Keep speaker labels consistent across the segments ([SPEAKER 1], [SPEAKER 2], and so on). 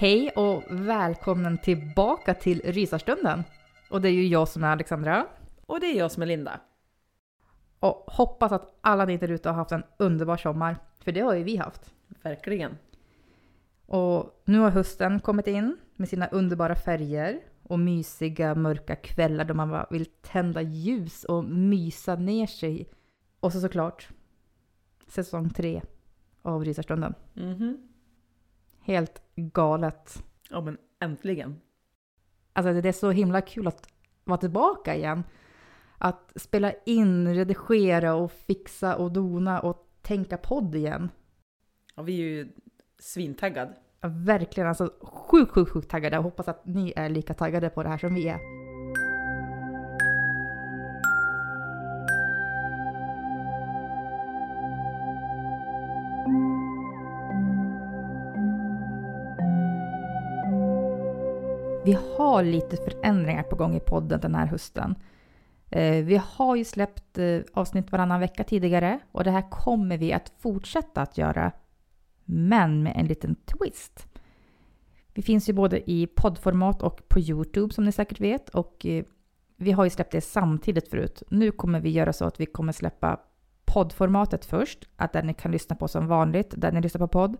[SPEAKER 1] Hej och välkommen tillbaka till Rysarstunden. Och det är ju jag som är Alexandra.
[SPEAKER 2] Och det är jag som är Linda.
[SPEAKER 1] Och hoppas att alla ni där ute har haft en underbar sommar. För det har ju vi haft.
[SPEAKER 2] Verkligen.
[SPEAKER 1] Och nu har hösten kommit in med sina underbara färger och mysiga mörka kvällar då man vill tända ljus och mysa ner sig. Och så såklart säsong tre av Rysarstunden.
[SPEAKER 2] Mhm.
[SPEAKER 1] Helt galet.
[SPEAKER 2] Ja men äntligen.
[SPEAKER 1] Alltså det är så himla kul att vara tillbaka igen. Att spela in, redigera och fixa och dona och tänka podd igen.
[SPEAKER 2] Ja, vi är ju svintaggad.
[SPEAKER 1] Ja, verkligen, alltså sjukt, sjukt, sjukt taggade. Jag hoppas att ni är lika taggade på det här som vi är. Har lite förändringar på gång i podden den här hösten. Eh, vi har ju släppt eh, avsnitt varannan vecka tidigare och det här kommer vi att fortsätta att göra, men med en liten twist. Vi finns ju både i poddformat och på Youtube som ni säkert vet och eh, vi har ju släppt det samtidigt förut. Nu kommer vi göra så att vi kommer släppa poddformatet först, att där ni kan lyssna på som vanligt, där ni lyssnar på podd.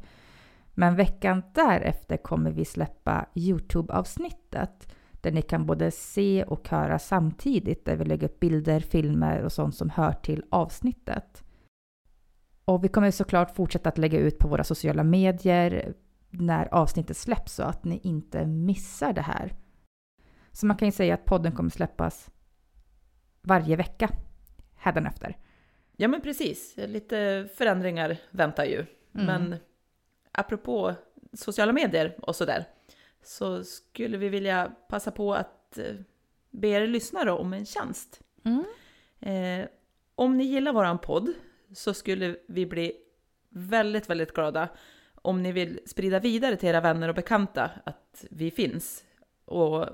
[SPEAKER 1] Men veckan därefter kommer vi släppa Youtube-avsnittet där ni kan både se och höra samtidigt, där vi lägger upp bilder, filmer och sånt som hör till avsnittet. Och vi kommer såklart fortsätta att lägga ut på våra sociala medier när avsnittet släpps så att ni inte missar det här. Så man kan ju säga att podden kommer släppas varje vecka hädanefter.
[SPEAKER 2] Ja men precis, lite förändringar väntar ju.
[SPEAKER 1] Mm.
[SPEAKER 2] Men apropå sociala medier och sådär så skulle vi vilja passa på att eh, be er lyssnare om en tjänst.
[SPEAKER 1] Mm.
[SPEAKER 2] Eh, om ni gillar våran podd så skulle vi bli väldigt, väldigt glada om ni vill sprida vidare till era vänner och bekanta att vi finns. Och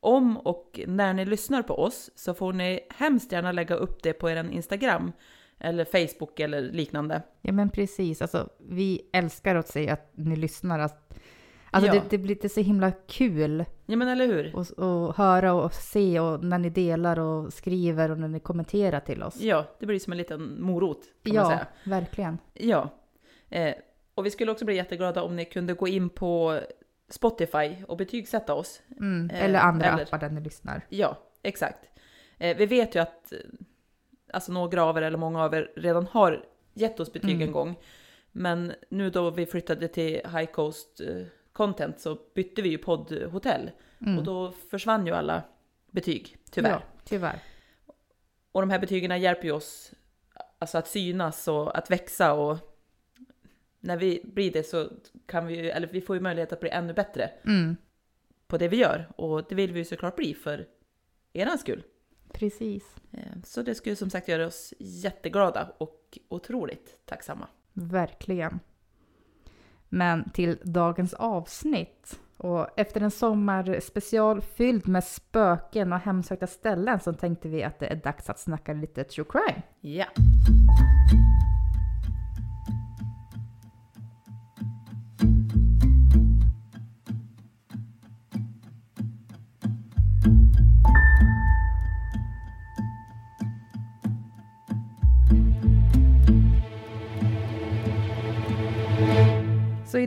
[SPEAKER 2] om och när ni lyssnar på oss så får ni hemskt gärna lägga upp det på er Instagram eller Facebook eller liknande.
[SPEAKER 1] Ja men precis, alltså vi älskar att se att ni lyssnar. Att, alltså
[SPEAKER 2] Ja.
[SPEAKER 1] det, det blir är så himla kul
[SPEAKER 2] Ja men eller hur?
[SPEAKER 1] att och höra och se och när ni delar och skriver och när ni kommenterar till oss.
[SPEAKER 2] Ja, det blir som en liten morot kan man
[SPEAKER 1] Ja,
[SPEAKER 2] säga.
[SPEAKER 1] verkligen.
[SPEAKER 2] Ja. Eh, och vi skulle också bli jätteglada om ni kunde gå in på Spotify och betygsätta oss.
[SPEAKER 1] Mm,
[SPEAKER 2] Eh,
[SPEAKER 1] eller andra
[SPEAKER 2] eller-
[SPEAKER 1] appar där ni lyssnar.
[SPEAKER 2] Ja, exakt. Eh, vi vet ju att alltså några av er eller många av er redan har gett oss betyg
[SPEAKER 1] Mm.
[SPEAKER 2] en gång. Men nu då vi flyttade till High Coast eh, Content så bytte vi ju poddhotell.
[SPEAKER 1] Mm.
[SPEAKER 2] Och då försvann ju alla betyg, tyvärr.
[SPEAKER 1] Ja, tyvärr.
[SPEAKER 2] Och de här betygen hjälper ju oss alltså att synas och att växa och när vi blir det så kan vi eller vi får ju möjlighet att bli ännu bättre
[SPEAKER 1] Mm,
[SPEAKER 2] på det vi gör. Och det vill vi ju såklart bli för eran skull.
[SPEAKER 1] Precis.
[SPEAKER 2] Eh, Så det skulle som sagt göra oss jätteglada och otroligt tacksamma.
[SPEAKER 1] Verkligen. Men till dagens avsnitt. Och efter en sommarspecial fylld med spöken och hemsökta ställen så tänkte vi att det är dags att snacka lite true crime.
[SPEAKER 2] Ja.
[SPEAKER 1] Så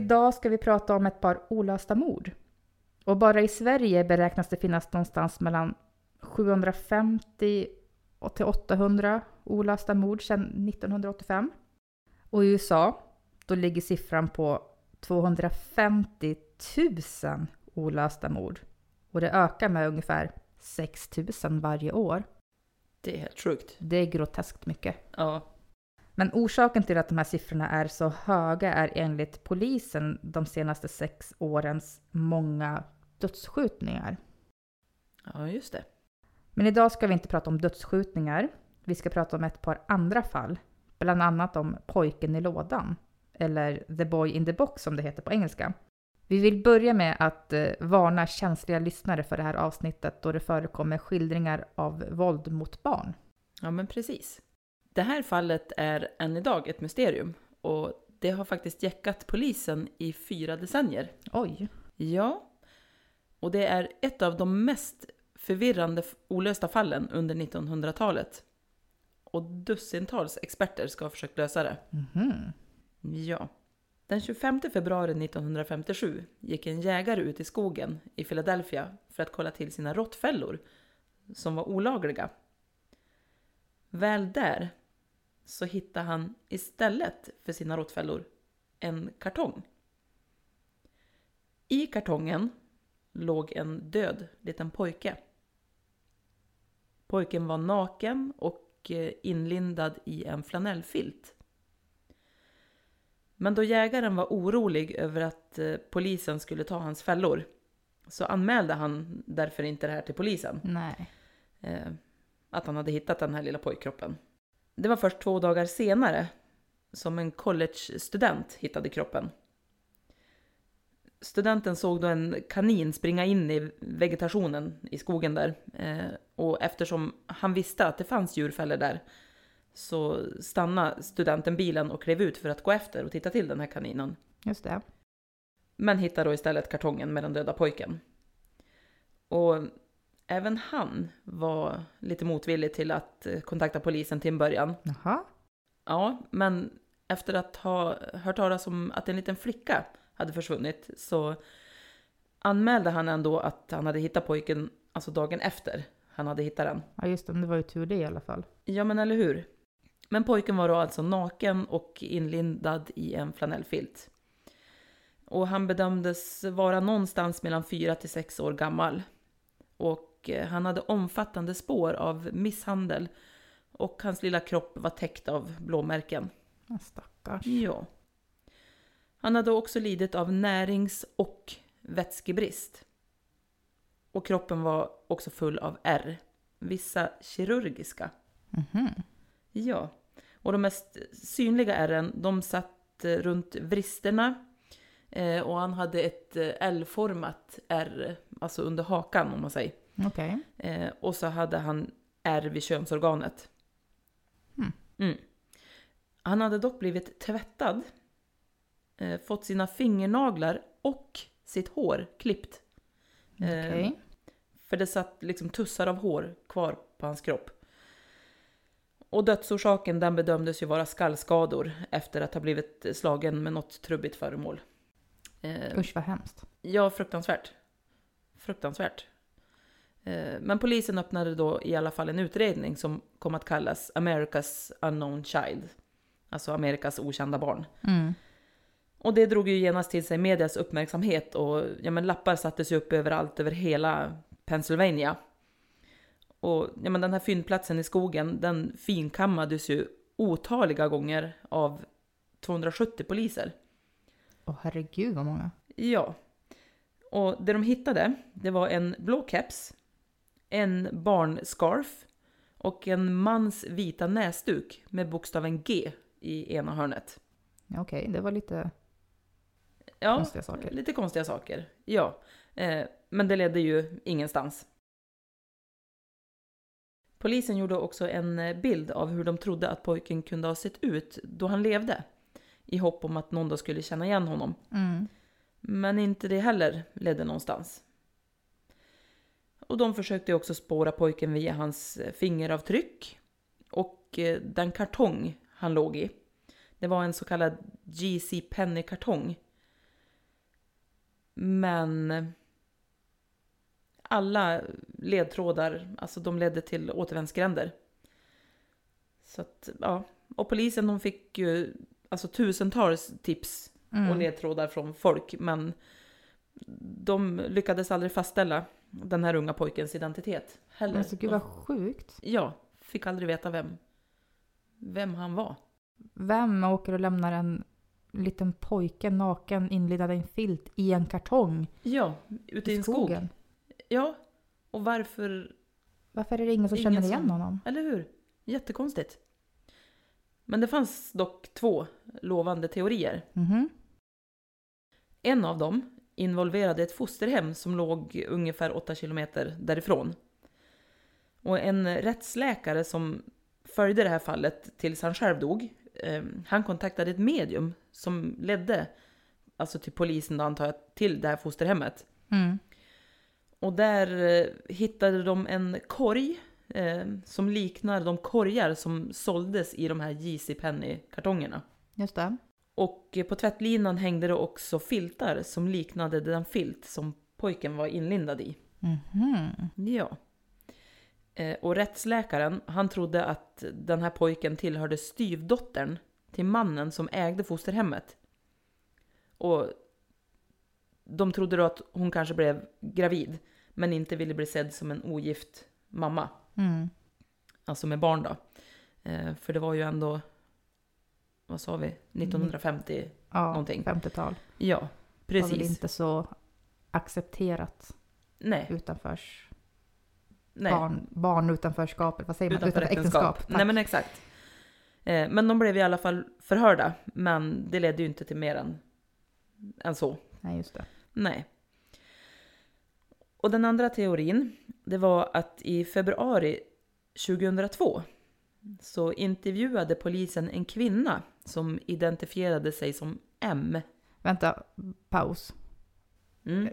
[SPEAKER 1] idag ska vi prata om ett par olösta mord. Och bara i Sverige beräknas det finnas någonstans mellan 750 och till 800 olösta mord sedan 1985. Och i USA, då ligger siffran på 250 000 olösta mord. Och det ökar med ungefär 6 000 varje år.
[SPEAKER 2] Det är helt sjukt.
[SPEAKER 1] Det är groteskt mycket.
[SPEAKER 2] Ja.
[SPEAKER 1] Men orsaken till att de här siffrorna är så höga är enligt polisen de senaste sex årens många dödsskjutningar.
[SPEAKER 2] Ja, just det.
[SPEAKER 1] Men idag ska vi inte prata om dödsskjutningar. Vi ska prata om ett par andra fall. Bland annat om pojken i lådan. Eller The Boy in the Box som det heter på engelska. Vi vill börja med att eh, varna känsliga lyssnare för det här avsnittet då det förekommer skildringar av våld mot barn.
[SPEAKER 2] Ja, men precis. Det här fallet är än idag ett mysterium och det har faktiskt jäckat polisen i fyra decennier.
[SPEAKER 1] Oj.
[SPEAKER 2] Ja, och det är ett av de mest förvirrande olösta fallen under 1900-talet. Och dussintals experter ska ha försökt lösa det.
[SPEAKER 1] Mhm.
[SPEAKER 2] Ja. Den 25 februari 1957 gick en jägare ut i skogen i Philadelphia för att kolla till sina råttfällor som var olagliga. Väl där så hittade han istället för sina råttfällor en kartong. I kartongen låg en död liten pojke. Pojken var naken och eh, inlindad i en flanellfilt. Men då jägaren var orolig över att eh, polisen skulle ta hans fällor så anmälde han därför inte det här till polisen.
[SPEAKER 1] Nej.
[SPEAKER 2] Eh, att han hade hittat den här lilla pojkkroppen. Det var först två dagar senare som en college-student hittade kroppen. Studenten såg då en kanin springa in i vegetationen i skogen där. Eh, och eftersom han visste att det fanns djurfällor där så stannade studenten bilen och klev ut för att gå efter och titta till den här kaninen.
[SPEAKER 1] Just det.
[SPEAKER 2] Men hittade då istället kartongen med den döda pojken. Och även han var lite motvillig till att eh, kontakta polisen till en början.
[SPEAKER 1] Jaha.
[SPEAKER 2] Ja, men efter att ha hört talas om att en liten flicka hade försvunnit så anmälde han ändå att han hade hittat pojken alltså dagen efter han hade hittat den.
[SPEAKER 1] Ja just det, men det var ju tur det i alla fall.
[SPEAKER 2] Ja, men eller hur? Men pojken var då alltså naken och inlindad i en flanellfilt. Och han bedömdes vara någonstans mellan 4 till 6 år gammal. Och eh, han hade omfattande spår av misshandel. Och hans lilla kropp var täckt av blåmärken.
[SPEAKER 1] Ja, stackars.
[SPEAKER 2] Ja. Han hade också lidit av närings och vätskebrist. Och kroppen var också full av ärr. Vissa kirurgiska.
[SPEAKER 1] Mhm.
[SPEAKER 2] Ja, och de mest synliga ärren de satt eh, runt vristerna eh, och han hade ett L-format ärr, alltså under hakan om man säger.
[SPEAKER 1] Okej.
[SPEAKER 2] Eh, och så hade han ärr vid könsorganet.
[SPEAKER 1] Mm.
[SPEAKER 2] Mm. Han hade dock blivit tvättad, eh, fått sina fingernaglar och sitt hår klippt. Eh,
[SPEAKER 1] Okej.
[SPEAKER 2] för det satt liksom tussar av hår kvar på hans kropp. Och dödsorsaken den bedömdes ju vara skallskador efter att ha blivit slagen med något trubbigt föremål. Eh,
[SPEAKER 1] Usch vad hemskt.
[SPEAKER 2] Ja, fruktansvärt. Fruktansvärt. Eh, Men polisen öppnade då i alla fall en utredning som kom att kallas America's Unknown Child. Alltså Amerikas okända barn.
[SPEAKER 1] Mm.
[SPEAKER 2] Och det drog ju genast till sig medias uppmärksamhet och ja, men lappar sattes ju upp överallt över hela Pennsylvania. Och ja, men den här fyndplatsen i skogen, den finkammades ju otaliga gånger av 270 poliser.
[SPEAKER 1] Åh herregud vad många.
[SPEAKER 2] Ja. Och det de hittade, det var en blå keps, en barnscarf och en mans vita näsduk med bokstaven G i ena hörnet.
[SPEAKER 1] Ja, Okej, det var lite...
[SPEAKER 2] Ja,
[SPEAKER 1] Konstiga saker.
[SPEAKER 2] lite konstiga saker. Ja, eh, men det ledde ju ingenstans. Polisen gjorde också en eh, bild av hur de trodde att pojken kunde ha sett ut då han levde. I hopp om att någon då skulle känna igen honom.
[SPEAKER 1] Mm.
[SPEAKER 2] Men inte det heller ledde någonstans. Och de försökte också spåra pojken via hans eh, fingeravtryck och eh, den kartong han låg i. Det var en så kallad GC Penny-kartong. Men alla ledtrådar, alltså de ledde till återvändsgränder. Så att, ja. Och polisen de fick ju alltså tusentals tips och
[SPEAKER 1] Mm.
[SPEAKER 2] ledtrådar från folk, men de lyckades aldrig fastställa den här unga pojkens identitet heller.
[SPEAKER 1] Alltså gud vad sjukt.
[SPEAKER 2] Ja, fick aldrig veta vem, vem han var.
[SPEAKER 1] Vem åker och lämnar en liten pojke naken inlindad i en filt i en kartong
[SPEAKER 2] Ja, ute i en skog.
[SPEAKER 1] skogen?
[SPEAKER 2] Ja, och varför
[SPEAKER 1] Varför är det ingen som
[SPEAKER 2] Ingen
[SPEAKER 1] känner igen
[SPEAKER 2] som-
[SPEAKER 1] honom?
[SPEAKER 2] Eller hur? Jättekonstigt. Men det fanns dock två lovande teorier.
[SPEAKER 1] Mhm.
[SPEAKER 2] En av dem involverade ett fosterhem som låg ungefär 8 kilometer därifrån. Och en rättsläkare som följde det här fallet tills han själv dog, eh, han kontaktade ett medium som ledde alltså till polisen då antar jag, till det här fosterhemmet.
[SPEAKER 1] Mm.
[SPEAKER 2] Och där eh, hittade de en korg eh, som liknar de korgar som såldes i de här JC Penney-kartongerna.
[SPEAKER 1] Just det.
[SPEAKER 2] Och på tvättlinan hängde det också filtar som liknade den filt som pojken var inlindad i.
[SPEAKER 1] Mhm.
[SPEAKER 2] Ja. Eh, Och rättsläkaren, han trodde att den här pojken tillhörde styvdottern till mannen som ägde fosterhemmet. Och de trodde då att hon kanske blev gravid, men inte ville bli sedd som en ogift mamma.
[SPEAKER 1] Mm.
[SPEAKER 2] Alltså med barn då. Eh, För det var ju ändå, vad sa vi, 1950?
[SPEAKER 1] Ja,
[SPEAKER 2] Någonting.
[SPEAKER 1] 50-tal.
[SPEAKER 2] Ja,
[SPEAKER 1] Var väl
[SPEAKER 2] precis.
[SPEAKER 1] inte så accepterat
[SPEAKER 2] Nej,
[SPEAKER 1] utanförs...
[SPEAKER 2] nej.
[SPEAKER 1] Barn, barn utanförskapet, vad säger man?
[SPEAKER 2] Utanför äktenskap.
[SPEAKER 1] Tack.
[SPEAKER 2] Nej men exakt. Eh, Men de blev i alla fall förhörda. Men det ledde ju inte till mer än, än så.
[SPEAKER 1] Nej, just det.
[SPEAKER 2] Nej. Och den andra teorin, det var att i februari 2002 så intervjuade polisen en kvinna som identifierade sig som M.
[SPEAKER 1] Vänta, paus.
[SPEAKER 2] Mm.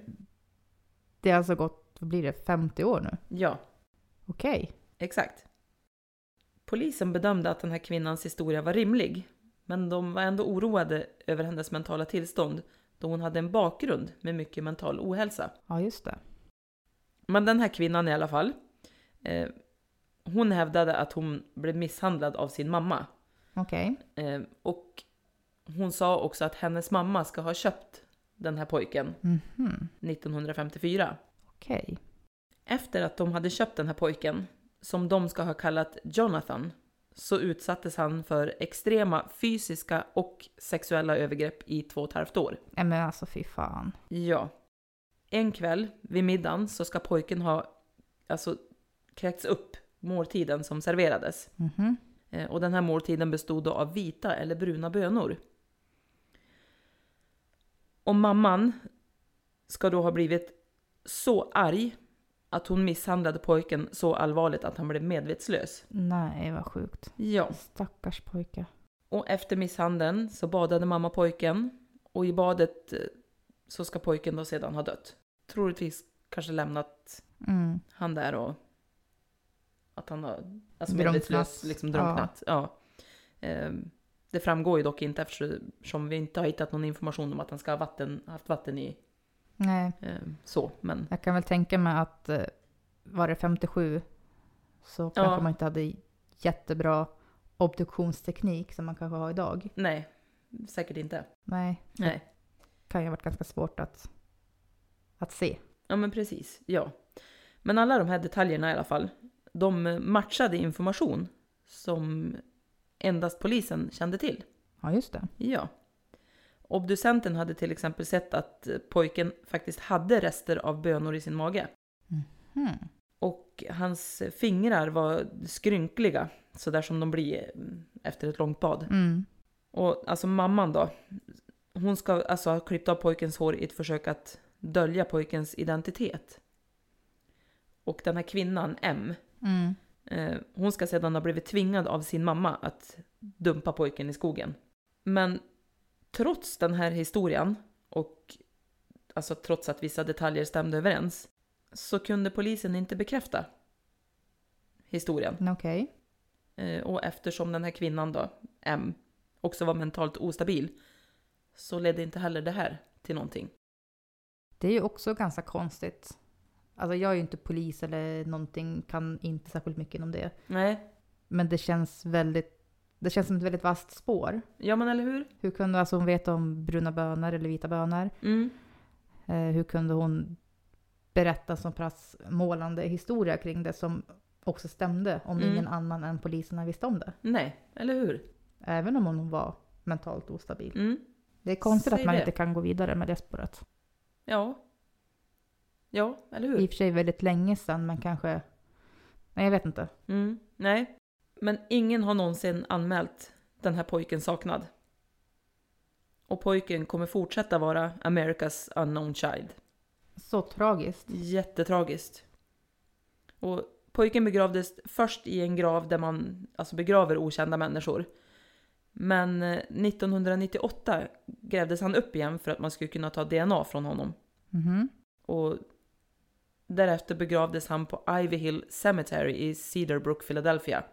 [SPEAKER 1] Det har alltså gått, vad blir det, 50 år nu?
[SPEAKER 2] Ja,
[SPEAKER 1] Okej.
[SPEAKER 2] exakt. Polisen bedömde att den här kvinnans historia var rimlig, men de var ändå oroade över hennes mentala tillstånd då hon hade en bakgrund med mycket mental ohälsa.
[SPEAKER 1] Ja, just det.
[SPEAKER 2] Men den här kvinnan i alla fall, eh, hon hävdade att hon blev misshandlad av sin mamma.
[SPEAKER 1] Okej.
[SPEAKER 2] Eh, och hon sa också att hennes mamma ska ha köpt den här pojken
[SPEAKER 1] Mhm.
[SPEAKER 2] 1954.
[SPEAKER 1] Okej.
[SPEAKER 2] Efter att de hade köpt den här pojken, som de ska ha kallat Jonathan, så utsattes han för extrema fysiska och sexuella övergrepp i två och ett halvt år.
[SPEAKER 1] Nej men alltså fy fan.
[SPEAKER 2] Ja. En kväll vid middagen så ska pojken ha alltså kräkts upp måltiden som serverades.
[SPEAKER 1] Mhm.
[SPEAKER 2] Eh, Och den här måltiden bestod då av vita eller bruna bönor. Och mamman ska då ha blivit så arg att hon misshandlade pojken så allvarligt att han blev medvetslös.
[SPEAKER 1] Nej, vad sjukt.
[SPEAKER 2] Ja.
[SPEAKER 1] Stackars pojke.
[SPEAKER 2] Och efter misshandeln så badade mamma pojken och i badet eh, så ska pojken då sedan ha dött. Troligtvis kanske lämnat
[SPEAKER 1] Mm.
[SPEAKER 2] han där och att han har alltså medvetslös liksom drunknat. Ja. Ehm, Det framgår ju dock inte eftersom vi inte har hittat någon information om att han ska ha vatten, haft vatten i.
[SPEAKER 1] Nej.
[SPEAKER 2] Eh, så, men.
[SPEAKER 1] Jag kan väl tänka mig att eh, var det 57 så kanske
[SPEAKER 2] Ja.
[SPEAKER 1] man inte hade jättebra obduktionsteknik som man kanske har idag.
[SPEAKER 2] Nej, säkert inte.
[SPEAKER 1] Nej,
[SPEAKER 2] Nej.
[SPEAKER 1] kan ju ha varit ganska svårt att, att se.
[SPEAKER 2] Ja, men precis. Ja. Men alla de här detaljerna i alla fall, de matchade information som endast polisen kände till.
[SPEAKER 1] Ja, just det.
[SPEAKER 2] Ja. Obducenten hade till exempel sett att pojken faktiskt hade rester av bönor i sin mage.
[SPEAKER 1] Hmm.
[SPEAKER 2] Och hans fingrar var skrynkliga, så där som de blir mm, efter ett långt bad.
[SPEAKER 1] Mm.
[SPEAKER 2] Och alltså mamman då, hon ska alltså ha klippt av pojkens hår i ett försök att dölja pojkens identitet. Och den här kvinnan, M,
[SPEAKER 1] Mm.
[SPEAKER 2] eh, hon ska sedan ha blivit tvingad av sin mamma att dumpa pojken i skogen. Men trots den här historien och alltså trots att vissa detaljer stämde överens så kunde polisen inte bekräfta historien.
[SPEAKER 1] Okej.
[SPEAKER 2] Eh, Och eftersom den här kvinnan då, M, också var mentalt ostabil så ledde inte heller det här till någonting.
[SPEAKER 1] Det är ju också ganska konstigt. Alltså jag är ju inte polis eller någonting, kan inte särskilt mycket om det.
[SPEAKER 2] Nej,
[SPEAKER 1] Men det känns väldigt, det känns som ett väldigt vasst spår.
[SPEAKER 2] ja men eller hur?
[SPEAKER 1] Hur kunde alltså hon veta om bruna bönor eller vita bönor?
[SPEAKER 2] Mm.
[SPEAKER 1] Eh, hur kunde hon berätta så pass målande historia kring det som också stämde om
[SPEAKER 2] Mm.
[SPEAKER 1] ingen annan än poliserna visste om det?
[SPEAKER 2] Nej, eller hur?
[SPEAKER 1] Även om hon var mentalt ostabil.
[SPEAKER 2] Mm.
[SPEAKER 1] Det är konstigt
[SPEAKER 2] Säg
[SPEAKER 1] att man
[SPEAKER 2] det.
[SPEAKER 1] inte kan gå vidare med det spåret.
[SPEAKER 2] Ja. Ja, eller
[SPEAKER 1] I
[SPEAKER 2] hur?
[SPEAKER 1] och för sig väldigt länge sedan, men kanske... Nej, jag vet inte.
[SPEAKER 2] Mm. Nej. Men ingen har någonsin anmält den här pojken saknad. Och pojken kommer fortsätta vara America's unknown child.
[SPEAKER 1] Så tragiskt.
[SPEAKER 2] Jättetragiskt. Och pojken begravdes först i en grav där man alltså begraver okända människor. Men eh, 1998 grävdes han upp igen för att man skulle kunna ta DNA från honom.
[SPEAKER 1] Mhm.
[SPEAKER 2] Och därefter begravdes han på Ivy Hill Cemetery i Cedarbrook, Philadelphia.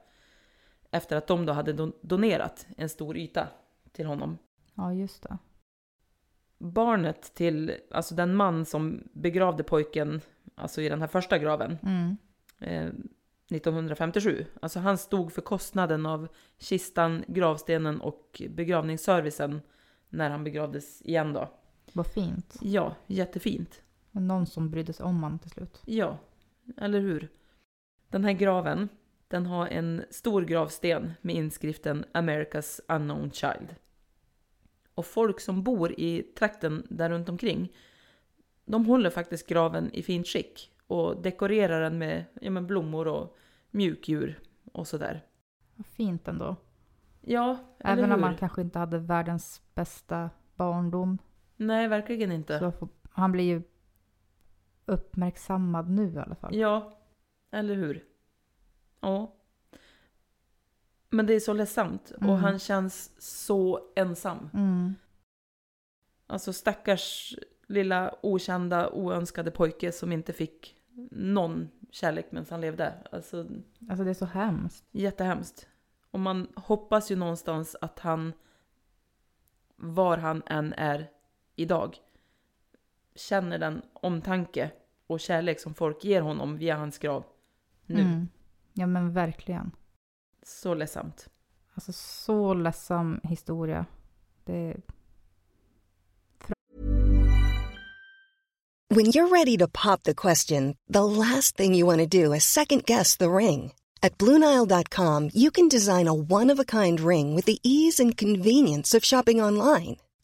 [SPEAKER 2] Efter att de då hade don- donerat en stor yta till honom.
[SPEAKER 1] Ja, just det.
[SPEAKER 2] Barnet till, alltså den man som begravde pojken, alltså i den här första graven,
[SPEAKER 1] Mm.
[SPEAKER 2] eh, 1957. Alltså han stod för kostnaden av kistan, gravstenen och begravningsservicen när han begravdes igen då.
[SPEAKER 1] Vad fint.
[SPEAKER 2] Ja, jättefint.
[SPEAKER 1] Någon som brydde sig om honom till slut.
[SPEAKER 2] Ja, eller hur? Den här graven, den har en stor gravsten med inskriften America's unknown child. Och folk som bor i trakten där runt omkring, de håller faktiskt graven i fint skick och dekorerar den med ja, men blommor och mjukdjur och sådär.
[SPEAKER 1] Vad fint ändå.
[SPEAKER 2] Ja, eller
[SPEAKER 1] Även om
[SPEAKER 2] hur?
[SPEAKER 1] man kanske inte hade världens bästa barndom.
[SPEAKER 2] Nej, verkligen inte.
[SPEAKER 1] Så han blir ju uppmärksammad nu i alla fall.
[SPEAKER 2] Ja, eller hur? Ja. Men det är så ledsamt
[SPEAKER 1] Mm.
[SPEAKER 2] och han känns så ensam.
[SPEAKER 1] Mm.
[SPEAKER 2] Alltså stackars lilla okända oönskade pojke som inte fick någon kärlek medan han levde. Alltså
[SPEAKER 1] Alltså det är så hemskt.
[SPEAKER 2] jättehemskt. Och man hoppas ju någonstans att han, var han än är idag, känner den omtanke och kärlek som folk ger honom via hans grav nu.
[SPEAKER 1] Mm. Ja men verkligen.
[SPEAKER 2] Så ledsamt.
[SPEAKER 1] Alltså så ledsam historia. Det,
[SPEAKER 3] When you're ready to pop the question, the last thing you want to do is second guess the ring. At Bluenile.com, you can design a one of a kind ring with the ease and convenience of shopping online.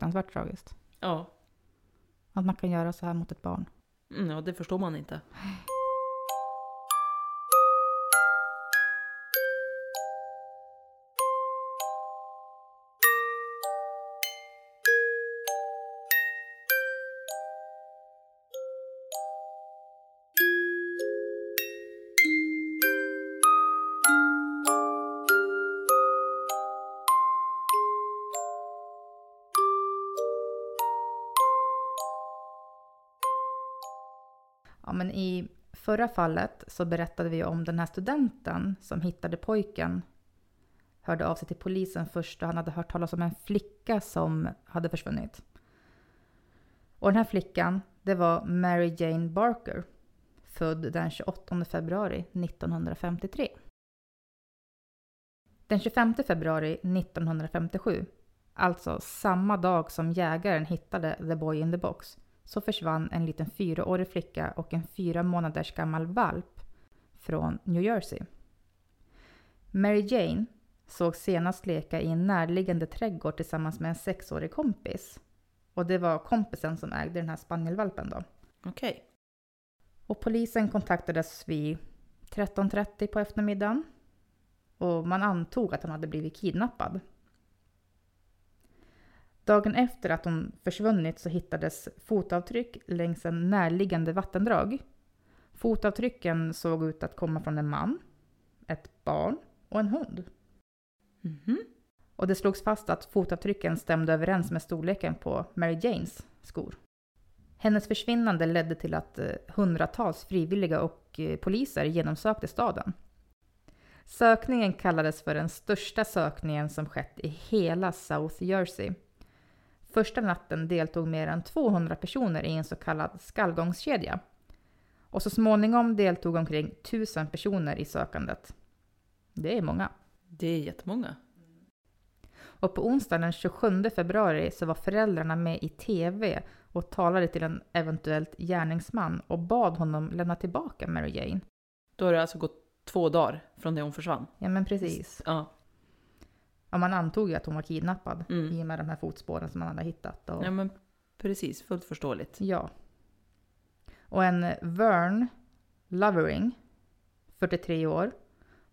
[SPEAKER 1] Fruktansvärt tragiskt.
[SPEAKER 2] Ja.
[SPEAKER 1] Att man kan göra så här mot ett barn.
[SPEAKER 2] Mm, ja, det förstår man inte.
[SPEAKER 1] Förra fallet så berättade vi om den här studenten som hittade pojken. Hörde av sig till polisen först och han hade hört talas om en flicka som hade försvunnit. Och den här flickan, det var Mary Jane Barker. Född den 28 februari 1953. Den 25 februari 1957, alltså samma dag som jägaren hittade The Boy in the Box, så försvann en liten fyraårig flicka och en fyra månaders gammal valp från New Jersey. Mary Jane såg senast leka i en närliggande trädgård tillsammans med en sexårig kompis. Och det var kompisen som ägde den här spanielvalpen då.
[SPEAKER 2] Okej.
[SPEAKER 1] Och polisen kontaktades vid 13.30 på eftermiddagen. Och man antog att hon hade blivit kidnappad. Dagen efter att hon försvunnit så hittades fotavtryck längs en närliggande vattendrag. Fotavtrycken såg ut att komma från en man, ett barn och en hund.
[SPEAKER 2] Mhm.
[SPEAKER 1] Och det slogs fast att fotavtrycken stämde överens med storleken på Mary Janes skor. Hennes försvinnande ledde till att eh, hundratals frivilliga och eh, poliser genomsökte staden. Sökningen kallades för den största sökningen som skett i hela South Jersey. Första natten deltog mer än 200 personer i en så kallad skallgångskedja. Och så småningom deltog omkring 1000 personer i sökandet. Det är många.
[SPEAKER 2] Det är jättemånga.
[SPEAKER 1] Och på onsdagen den 27 februari så var föräldrarna med i TV och talade till en eventuellt gärningsman och bad honom lämna tillbaka Mary Jane.
[SPEAKER 2] Då har det alltså gått två dagar från det hon försvann.
[SPEAKER 1] Ja men precis.
[SPEAKER 2] Ja.
[SPEAKER 1] Ja, man antog ju att hon var kidnappad
[SPEAKER 2] Mm.
[SPEAKER 1] i och med de här fotspåren som man hade hittat. Och,
[SPEAKER 2] ja, men precis. Fullt förståeligt.
[SPEAKER 1] Ja. Och en Vern Lovering, 43 år,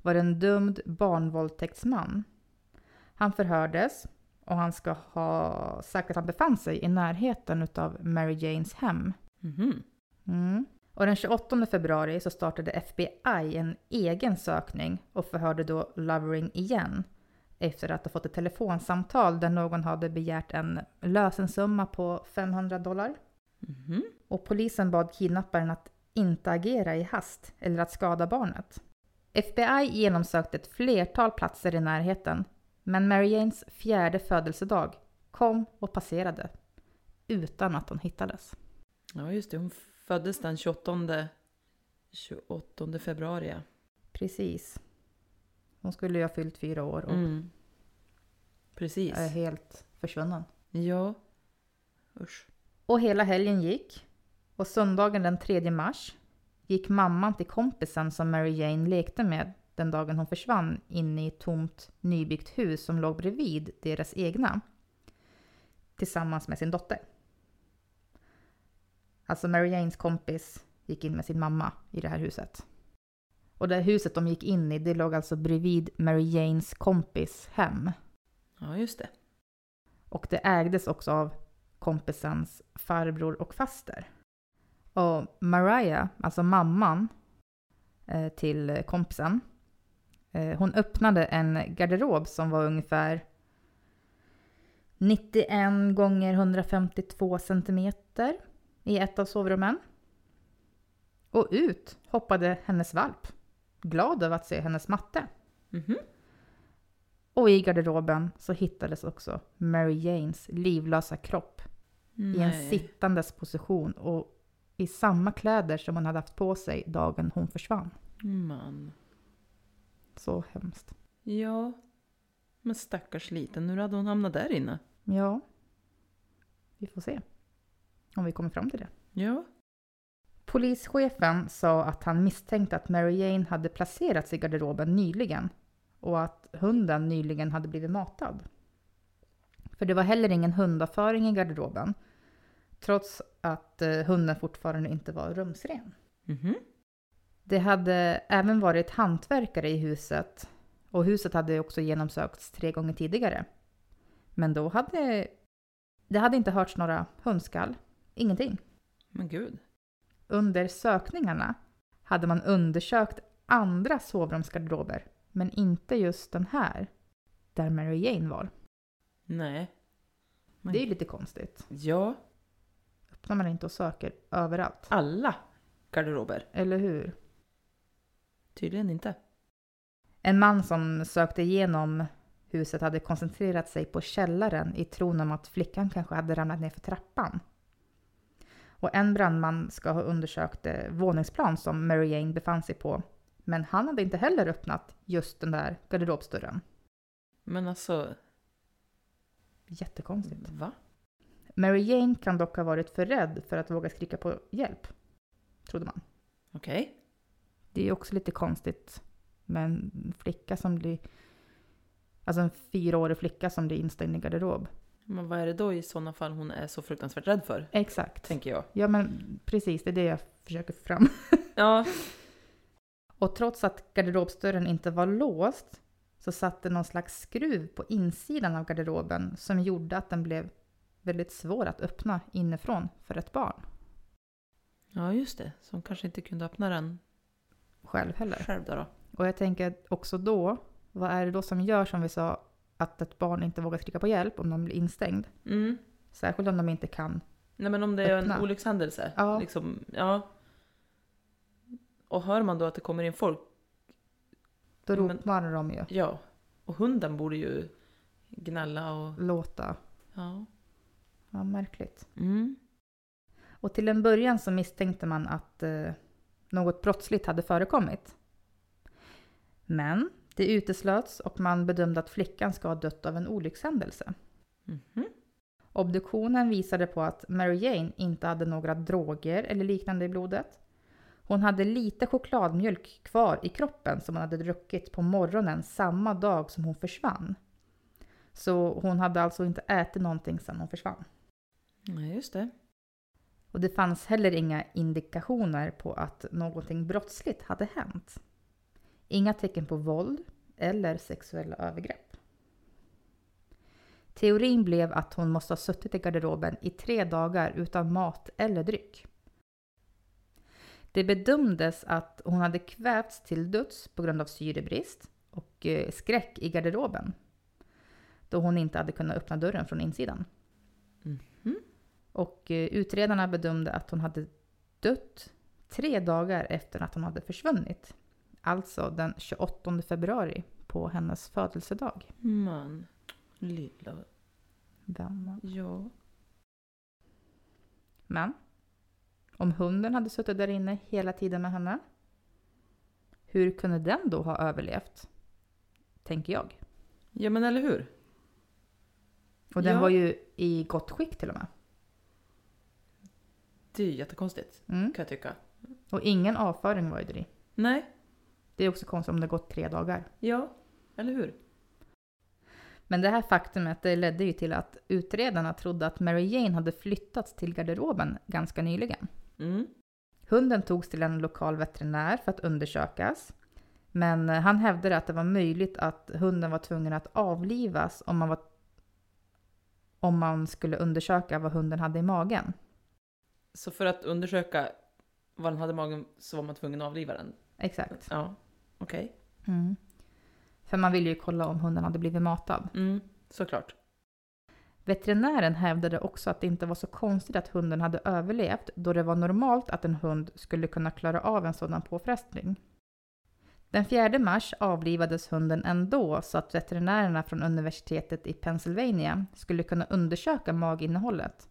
[SPEAKER 1] var en dömd barnvåldtäktsman. Han förhördes och han ska ha sagt att han befann sig i närheten av Mary Janes hem.
[SPEAKER 2] Mhm.
[SPEAKER 1] Mm. Och den 28 februari så startade FBI en egen sökning och förhörde då Lovering igen efter att ha fått ett telefonsamtal där någon hade begärt en lösensumma på 500 dollar.
[SPEAKER 2] Mhm.
[SPEAKER 1] Och polisen bad kidnapparen att inte agera i hast eller att skada barnet. FBI genomsökte ett flertal platser i närheten, men Mary Janes fjärde födelsedag kom och passerade utan att hon hittades.
[SPEAKER 2] Ja, just det. Hon föddes den 28, 28 februari.
[SPEAKER 1] Precis. Hon skulle ju ha fyllt fyra år och
[SPEAKER 2] Mm. Precis.
[SPEAKER 1] är helt försvunnen.
[SPEAKER 2] Ja. Usch.
[SPEAKER 1] Och hela helgen gick. Och söndagen den 3 mars gick mamman till kompisen som Mary Jane lekte med den dagen hon försvann in i ett tomt nybyggt hus som låg bredvid deras egna. Tillsammans med sin dotter. Alltså Mary Janes kompis gick in med sin mamma i det här huset. Och det huset de gick in i, det låg alltså bredvid Mary Janes kompis hem.
[SPEAKER 2] Ja, just det.
[SPEAKER 1] Och det ägdes också av kompisens farbror och faster. Och Mariah, alltså mamman eh, till kompisen, eh, hon öppnade en garderob som var ungefär 91 gånger 152 centimeter i ett av sovrummen. Och ut hoppade hennes valp, glad över att se hennes matte.
[SPEAKER 2] Mhm.
[SPEAKER 1] Och i garderoben så hittades också Mary Janes livlösa kropp i en
[SPEAKER 2] Nej.
[SPEAKER 1] sittandes position och i samma kläder som hon hade haft på sig dagen hon försvann.
[SPEAKER 2] Man.
[SPEAKER 1] Så hemskt.
[SPEAKER 2] Ja. Men stackars liten, hur hade hon hamnat där inne?
[SPEAKER 1] Ja, vi får se om vi kommer fram till det.
[SPEAKER 2] Ja.
[SPEAKER 1] Polischefen sa att han misstänkte att Mary Jane hade placerats i garderoben nyligen och att hunden nyligen hade blivit matad. För det var heller ingen hundavföring i garderoben trots att eh, hunden fortfarande inte var rumsren.
[SPEAKER 2] Mhm.
[SPEAKER 1] Det hade även varit hantverkare i huset och huset hade också genomsökts tre gånger tidigare. Men då hade det hade inte hörts några hundskall, ingenting.
[SPEAKER 2] Men gud.
[SPEAKER 1] Under sökningarna hade man undersökt andra sovrumsgarderober, men inte just den här, där Mary Jane var.
[SPEAKER 2] Nej. Men-
[SPEAKER 1] Det är ju lite konstigt.
[SPEAKER 2] Ja,
[SPEAKER 1] Öppnar man inte och söker överallt?
[SPEAKER 2] alla garderober.
[SPEAKER 1] Eller hur?
[SPEAKER 2] Tydligen inte.
[SPEAKER 1] En man som sökte igenom huset hade koncentrerat sig på källaren i tron om att flickan kanske hade ramlat ner för trappan. Och en brandman ska ha undersökt det våningsplan som Mary Jane befann sig på. Men han hade inte heller öppnat just den där garderobsdörren.
[SPEAKER 2] Men alltså,
[SPEAKER 1] Jättekonstigt.
[SPEAKER 2] va?
[SPEAKER 1] Mary Jane kan dock ha varit för rädd för att våga skrika på hjälp. Trodde man.
[SPEAKER 2] Okej.
[SPEAKER 1] Det är också lite konstigt med en flicka som blir... Alltså en fyraårig flicka som blir instängd i garderob.
[SPEAKER 2] Men vad är det då i sådana fall hon är så fruktansvärt rädd för?
[SPEAKER 1] Exakt.
[SPEAKER 2] Tänker jag.
[SPEAKER 1] Ja men precis, det är det jag försöker få fram.
[SPEAKER 2] Ja.
[SPEAKER 1] Och trots att garderobsdörren inte var låst så satt det någon slags skruv på insidan av garderoben som gjorde att den blev väldigt svår att öppna inifrån för ett barn
[SPEAKER 2] Ja, just det. Så hon kanske inte kunde öppna den
[SPEAKER 1] själv heller.
[SPEAKER 2] själv då. då.
[SPEAKER 1] Och jag tänker också då, vad är det då som gör som vi sa att ett barn inte vågar skrika på hjälp om de blir instängd?
[SPEAKER 2] Mm.
[SPEAKER 1] Särskilt om de inte kan.
[SPEAKER 2] Nej, men om det är
[SPEAKER 1] Öppna.
[SPEAKER 2] en olyckshändelse.
[SPEAKER 1] Ja.
[SPEAKER 2] Liksom, ja. Och hör man då att det kommer in folk,
[SPEAKER 1] Då
[SPEAKER 2] Men-
[SPEAKER 1] ropar de ju.
[SPEAKER 2] ja. Och hunden borde ju gnälla och...
[SPEAKER 1] Låta.
[SPEAKER 2] Ja.
[SPEAKER 1] Ja, märkligt.
[SPEAKER 2] Mm.
[SPEAKER 1] Och till en början så misstänkte man att eh, något brottsligt hade förekommit. Men det uteslöts och man bedömde att flickan ska ha dött av en olyckshändelse.
[SPEAKER 2] Mhm.
[SPEAKER 1] Obduktionen visade på att Mary Jane inte hade några droger eller liknande i blodet. Hon hade lite chokladmjölk kvar i kroppen som hon hade druckit på morgonen samma dag som hon försvann. Så hon hade alltså inte ätit någonting sedan hon försvann.
[SPEAKER 2] Nej, just det.
[SPEAKER 1] Och det fanns heller inga indikationer på att någonting brottsligt hade hänt. Inga tecken på våld eller sexuella övergrepp. Teorin blev att hon måste ha suttit i garderoben i tre dagar utan mat eller dryck. Det bedömdes att hon hade kvävts till döds på grund av syrebrist och eh, skräck i garderoben. Då hon inte hade kunnat öppna dörren från insidan.
[SPEAKER 2] Mhm.
[SPEAKER 1] Och eh, utredarna bedömde att hon hade dött tre dagar efter att hon hade försvunnit. Alltså den 28 februari på hennes födelsedag.
[SPEAKER 2] Man. Lilla...
[SPEAKER 1] Vännen.
[SPEAKER 2] Ja.
[SPEAKER 1] Men om hunden hade suttit där inne hela tiden med henne, hur kunde den då ha överlevt? Tänker jag.
[SPEAKER 2] Ja, men eller hur?
[SPEAKER 1] Och den
[SPEAKER 2] Ja.
[SPEAKER 1] var ju i gott skick till och med.
[SPEAKER 2] Det är ju jättekonstigt,
[SPEAKER 1] Mm.
[SPEAKER 2] kan jag tycka.
[SPEAKER 1] Och ingen avföring var ju där i.
[SPEAKER 2] Nej.
[SPEAKER 1] Det är också konstigt om det gått tre dagar.
[SPEAKER 2] Ja, eller hur?
[SPEAKER 1] Men det här faktumet det ledde ju till att utredarna trodde att Mary Jane hade flyttats till garderoben ganska nyligen.
[SPEAKER 2] Mm.
[SPEAKER 1] Hunden togs till en lokal veterinär för att undersökas. Men eh, han hävdade att det var möjligt att hunden var tvungen att avlivas om man, var, om man skulle undersöka vad hunden hade i magen.
[SPEAKER 2] Så för att undersöka vad den hade i magen så var man tvungen att avliva den?
[SPEAKER 1] Exakt.
[SPEAKER 2] Ja, okej.
[SPEAKER 1] Mm. För man ville ju kolla om hunden hade blivit matad.
[SPEAKER 2] Mm, såklart.
[SPEAKER 1] Veterinären hävdade också att det inte var så konstigt att hunden hade överlevt då det var normalt att en hund skulle kunna klara av en sådan påfrestning. Den 4 mars avlivades hunden ändå så att veterinärerna från universitetet i Pennsylvania skulle kunna undersöka maginnehållet.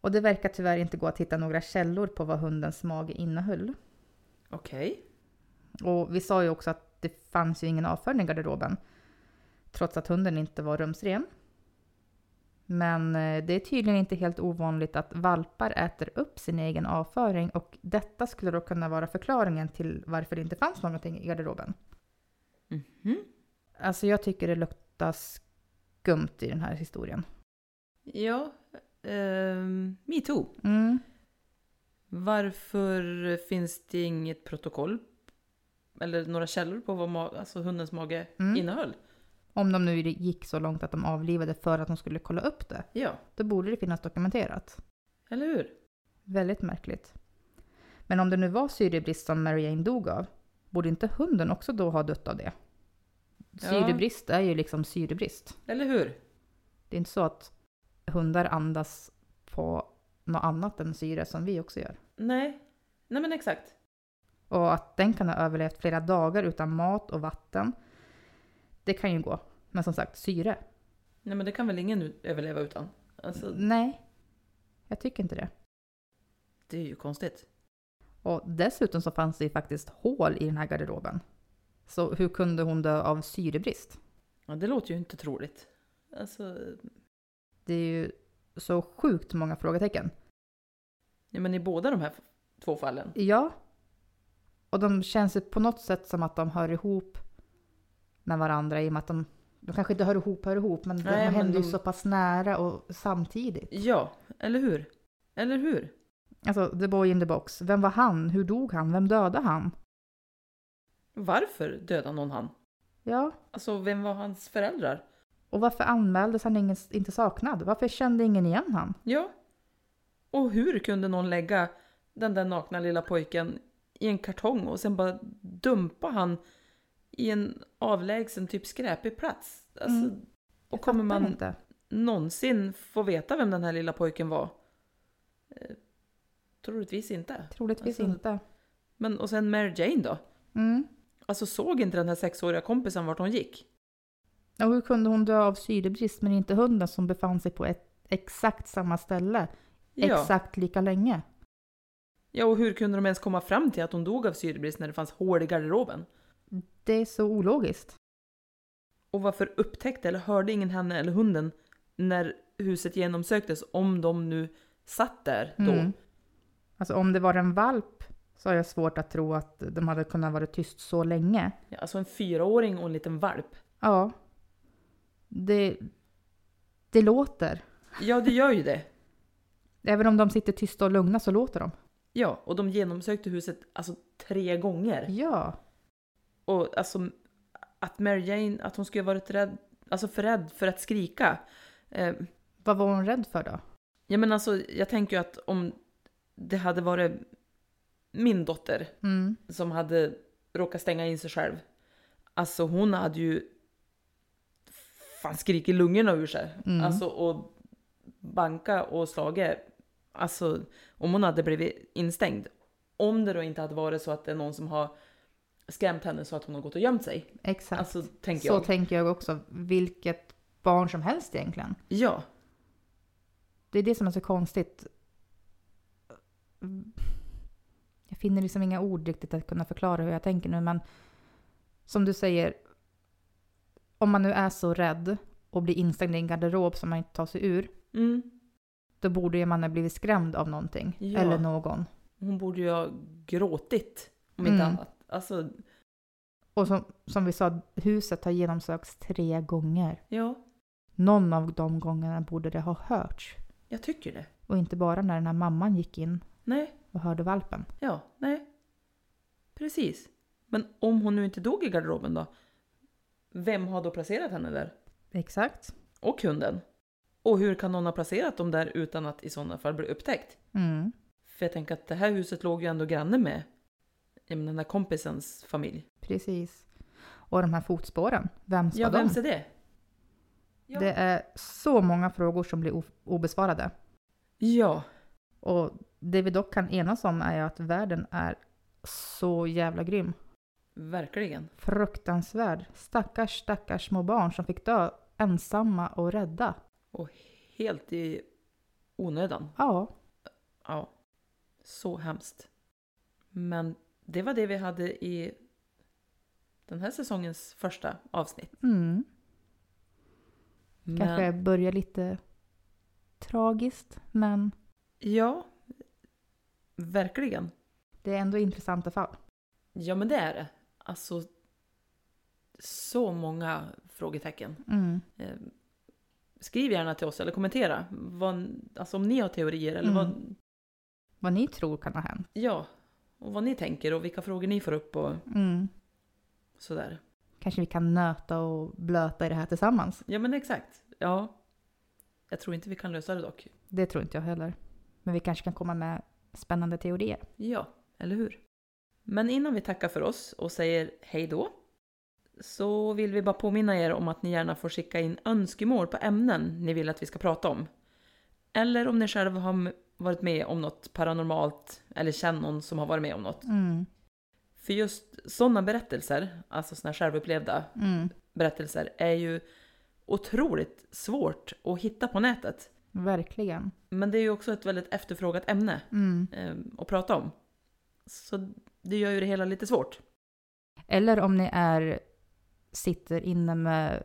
[SPEAKER 1] Och det verkar tyvärr inte gå att hitta några källor på vad hundens mage innehöll.
[SPEAKER 2] Okej.
[SPEAKER 1] Och vi sa ju också att det fanns ju ingen avföring i garderoben. Trots att hunden inte var rumsren. Men eh, det är tydligen inte helt ovanligt att valpar äter upp sin egen avföring och detta skulle då kunna vara förklaringen till varför det inte fanns någonting i garderoben.
[SPEAKER 2] Mhm.
[SPEAKER 1] Alltså jag tycker det luktar skumt i den här historien.
[SPEAKER 2] Ja, ehm, me too.
[SPEAKER 1] Mm.
[SPEAKER 2] Varför finns det inget protokoll eller några källor på vad ma- alltså hundens mage
[SPEAKER 1] Mm.
[SPEAKER 2] innehöll?
[SPEAKER 1] Om de nu gick så långt att de avlivade för att de skulle kolla upp det,
[SPEAKER 2] Ja,
[SPEAKER 1] då borde det finnas dokumenterat.
[SPEAKER 2] eller hur?
[SPEAKER 1] Väldigt märkligt. Men om det nu var syrebrist som Mary Jane dog av, borde inte hunden också då ha dött av det?
[SPEAKER 2] Ja.
[SPEAKER 1] Syrebrist är ju liksom syrebrist.
[SPEAKER 2] Eller hur?
[SPEAKER 1] Det är inte så att hundar andas på något annat än syre som vi också gör.
[SPEAKER 2] Nej, nej men exakt.
[SPEAKER 1] Och att den kan ha överlevt flera dagar utan mat och vatten, det kan ju gå. Men som sagt, syre?
[SPEAKER 2] Nej men det kan väl ingen överleva utan? Alltså,
[SPEAKER 1] Nej, jag tycker inte det.
[SPEAKER 2] det är ju konstigt.
[SPEAKER 1] Och dessutom så fanns det ju faktiskt hål i den här garderoben. Så hur kunde hon dö av syrebrist?
[SPEAKER 2] Ja, det låter ju inte troligt. Alltså,
[SPEAKER 1] Det är ju så sjukt många frågetecken.
[SPEAKER 2] ja men i båda de här två fallen.
[SPEAKER 1] Ja. Och de känns ju på något sätt som att de hör ihop med varandra i och med att de, de kanske inte hör ihop, hör ihop, men
[SPEAKER 2] Nej,
[SPEAKER 1] de
[SPEAKER 2] men
[SPEAKER 1] händer ju
[SPEAKER 2] de-
[SPEAKER 1] så pass nära och samtidigt.
[SPEAKER 2] Ja, eller hur? Eller hur?
[SPEAKER 1] Alltså, the boy in the box. Vem var han? Hur dog han? Vem dödade han?
[SPEAKER 2] Varför dödade någon han?
[SPEAKER 1] Ja,
[SPEAKER 2] Alltså, vem var hans föräldrar?
[SPEAKER 1] och varför anmäldes han ingen, inte saknad? Varför kände ingen igen han?
[SPEAKER 2] Ja. Och hur kunde någon lägga den där nakna lilla pojken i en kartong och sen bara dumpa han i en avlägsen typ skräpig plats? Alltså,
[SPEAKER 1] Mm.
[SPEAKER 2] och kommer man
[SPEAKER 1] inte.
[SPEAKER 2] någonsin få veta vem den här lilla pojken var? Eh, troligtvis inte.
[SPEAKER 1] Troligtvis
[SPEAKER 2] Alltså-
[SPEAKER 1] inte.
[SPEAKER 2] Men och sen Mary Jane då?
[SPEAKER 1] Mm.
[SPEAKER 2] Alltså såg inte den här sexåriga kompisen vart hon gick?
[SPEAKER 1] Och hur kunde hon dö av syrebrist men inte hunden som befann sig på ett exakt samma ställe
[SPEAKER 2] Ja.
[SPEAKER 1] exakt lika länge?
[SPEAKER 2] Ja, och hur kunde de ens komma fram till att hon dog av syrebrist när det fanns hål i garderoben?
[SPEAKER 1] Det är så ologiskt.
[SPEAKER 2] Och varför upptäckte eller hörde ingen henne eller hunden när huset genomsöktes om de nu satt där då?
[SPEAKER 1] Mm. Alltså om det var en valp så har jag svårt att tro att de hade kunnat vara tyst så länge.
[SPEAKER 2] Ja, alltså en fyraåring och en liten valp.
[SPEAKER 1] Ja. Det, det låter.
[SPEAKER 2] Ja, det gör ju det.
[SPEAKER 1] Även om de sitter tysta och lugna så låter de.
[SPEAKER 2] Ja, och de genomsökte huset alltså tre gånger.
[SPEAKER 1] Ja.
[SPEAKER 2] Och alltså att Mary Jane, att hon skulle varit rädd, alltså för rädd för att skrika. Eh,
[SPEAKER 1] Vad var hon rädd för då?
[SPEAKER 2] ja men alltså jag tänker ju att om det hade varit min dotter
[SPEAKER 1] Mm.
[SPEAKER 2] som hade råkat stänga in sig själv. Alltså hon hade ju fan skrikit lungorna ur sig.
[SPEAKER 1] Mm.
[SPEAKER 2] Alltså och banka och slagit. Alltså om hon hade blivit instängd. Om det då inte hade varit så att det är någon som har skrämt henne så att hon har gått och gömt sig.
[SPEAKER 1] Exakt.
[SPEAKER 2] Alltså tänker
[SPEAKER 1] så
[SPEAKER 2] jag.
[SPEAKER 1] tänker jag också. Vilket barn som helst egentligen.
[SPEAKER 2] ja.
[SPEAKER 1] Det är det som är så konstigt. Jag finner liksom inga ord riktigt att kunna förklara hur jag tänker nu, men som du säger, om man nu är så rädd och blir instängd i en garderob som man inte tar sig ur,
[SPEAKER 2] Mm.
[SPEAKER 1] Då borde ju man ha blivit skrämd av någonting.
[SPEAKER 2] Ja.
[SPEAKER 1] Eller någon.
[SPEAKER 2] Hon borde ju ha gråtit. Om inte
[SPEAKER 1] Mm.
[SPEAKER 2] annat. Alltså
[SPEAKER 1] Och som, som vi sa, huset har genomsökts tre gånger.
[SPEAKER 2] ja.
[SPEAKER 1] Någon av de gångerna borde det ha hörts.
[SPEAKER 2] Jag tycker det.
[SPEAKER 1] Och inte bara när den här mamman gick in
[SPEAKER 2] Nej.
[SPEAKER 1] och hörde valpen.
[SPEAKER 2] Ja, nej. Precis. Men om hon nu inte dog i garderoben då? Vem har då placerat henne där?
[SPEAKER 1] Exakt.
[SPEAKER 2] Och hunden? Och hur kan någon ha placerat dem där utan att i sådana fall bli upptäckt?
[SPEAKER 1] Mm.
[SPEAKER 2] För jag tänker att det här huset låg ju ändå granne med menar, den där kompisens familj.
[SPEAKER 1] Precis. Och de här fotspåren, vems
[SPEAKER 2] Ja,
[SPEAKER 1] var de?
[SPEAKER 2] vems är det? Ja.
[SPEAKER 1] Det är så många frågor som blir obesvarade.
[SPEAKER 2] Ja.
[SPEAKER 1] Och det vi dock kan enas om är att världen är så jävla grym.
[SPEAKER 2] Verkligen.
[SPEAKER 1] Fruktansvärd. Stackars, stackars små barn som fick dö ensamma och rädda.
[SPEAKER 2] Och helt i onödan.
[SPEAKER 1] Ja,
[SPEAKER 2] Ja. Så hemskt. Men det var det vi hade i den här säsongens första avsnitt.
[SPEAKER 1] mm.
[SPEAKER 2] Men,
[SPEAKER 1] kanske börja lite tragiskt, men
[SPEAKER 2] Ja, verkligen.
[SPEAKER 1] det är ändå intressanta fall.
[SPEAKER 2] Ja, men det är det. Alltså, så många frågetecken.
[SPEAKER 1] Mm.
[SPEAKER 2] Skriv gärna till oss eller kommentera. Vad, alltså om ni har teorier eller
[SPEAKER 1] Mm.
[SPEAKER 2] vad,
[SPEAKER 1] Vad ni tror kan ha hänt.
[SPEAKER 2] ja, och vad ni tänker och vilka frågor ni får upp och
[SPEAKER 1] Mm.
[SPEAKER 2] sådär.
[SPEAKER 1] Kanske vi kan nöta och blöta i det här tillsammans.
[SPEAKER 2] Ja, men exakt. Ja. Jag tror inte vi kan lösa det dock.
[SPEAKER 1] Det tror inte jag heller. Men vi kanske kan komma med spännande teorier.
[SPEAKER 2] Ja, eller hur? Men innan vi tackar för oss och säger hej då så vill vi bara påminna er om att ni gärna får skicka in önskemål på ämnen ni vill att vi ska prata om. Eller om ni själva har varit med om något paranormalt eller känner någon som har varit med om något.
[SPEAKER 1] Mm.
[SPEAKER 2] För just sådana berättelser, alltså sådana självupplevda
[SPEAKER 1] Mm.
[SPEAKER 2] berättelser, är ju otroligt svårt att hitta på nätet.
[SPEAKER 1] Verkligen.
[SPEAKER 2] Men det är ju också ett väldigt efterfrågat ämne
[SPEAKER 1] Mm.
[SPEAKER 2] eh, att prata om. Så det gör ju det hela lite svårt.
[SPEAKER 1] Eller om ni är, sitter inne med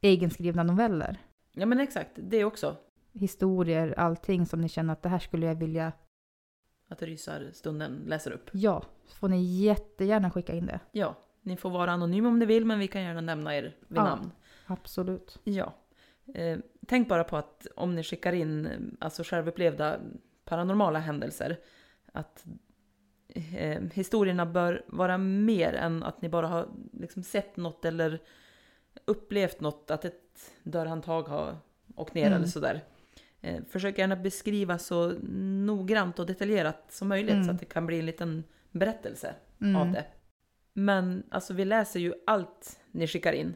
[SPEAKER 1] egenskrivna noveller.
[SPEAKER 2] Ja men exakt, det också.
[SPEAKER 1] Historier, allting som ni känner att det här skulle jag vilja.
[SPEAKER 2] Att rysarstunden läser upp.
[SPEAKER 1] Ja, så får ni jättegärna skicka in det.
[SPEAKER 2] Ja, ni får vara anonyma om ni vill men vi kan gärna nämna er vid
[SPEAKER 1] Ja.
[SPEAKER 2] namn.
[SPEAKER 1] Absolut.
[SPEAKER 2] Ja. Eh, tänk bara på att om ni skickar in eh, alltså självupplevda paranormala händelser att eh, historierna bör vara mer än att ni bara har liksom sett något eller upplevt något, att ett dörrhandtag har åkt ner
[SPEAKER 1] Mm.
[SPEAKER 2] eller sådär. Eh, försök gärna beskriva så noggrant och detaljerat som möjligt
[SPEAKER 1] Mm.
[SPEAKER 2] så att det kan bli en liten berättelse
[SPEAKER 1] Mm.
[SPEAKER 2] av det. Men alltså vi läser ju allt ni skickar in.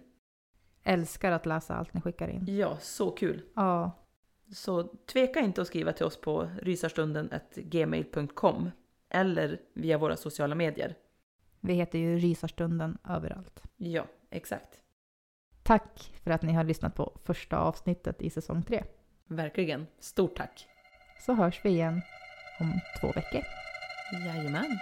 [SPEAKER 1] Älskar att läsa allt ni skickar in.
[SPEAKER 2] Ja, så kul.
[SPEAKER 1] Ja,
[SPEAKER 2] Så tveka inte att skriva till oss på rysarstunden.gmail.com eller via våra sociala medier.
[SPEAKER 1] Vi heter ju Rysarstunden överallt.
[SPEAKER 2] Ja, exakt.
[SPEAKER 1] Tack för att ni har lyssnat på första avsnittet i säsong tre.
[SPEAKER 2] Verkligen. Stort tack.
[SPEAKER 1] Så hörs vi igen om två veckor.
[SPEAKER 2] Jajamän.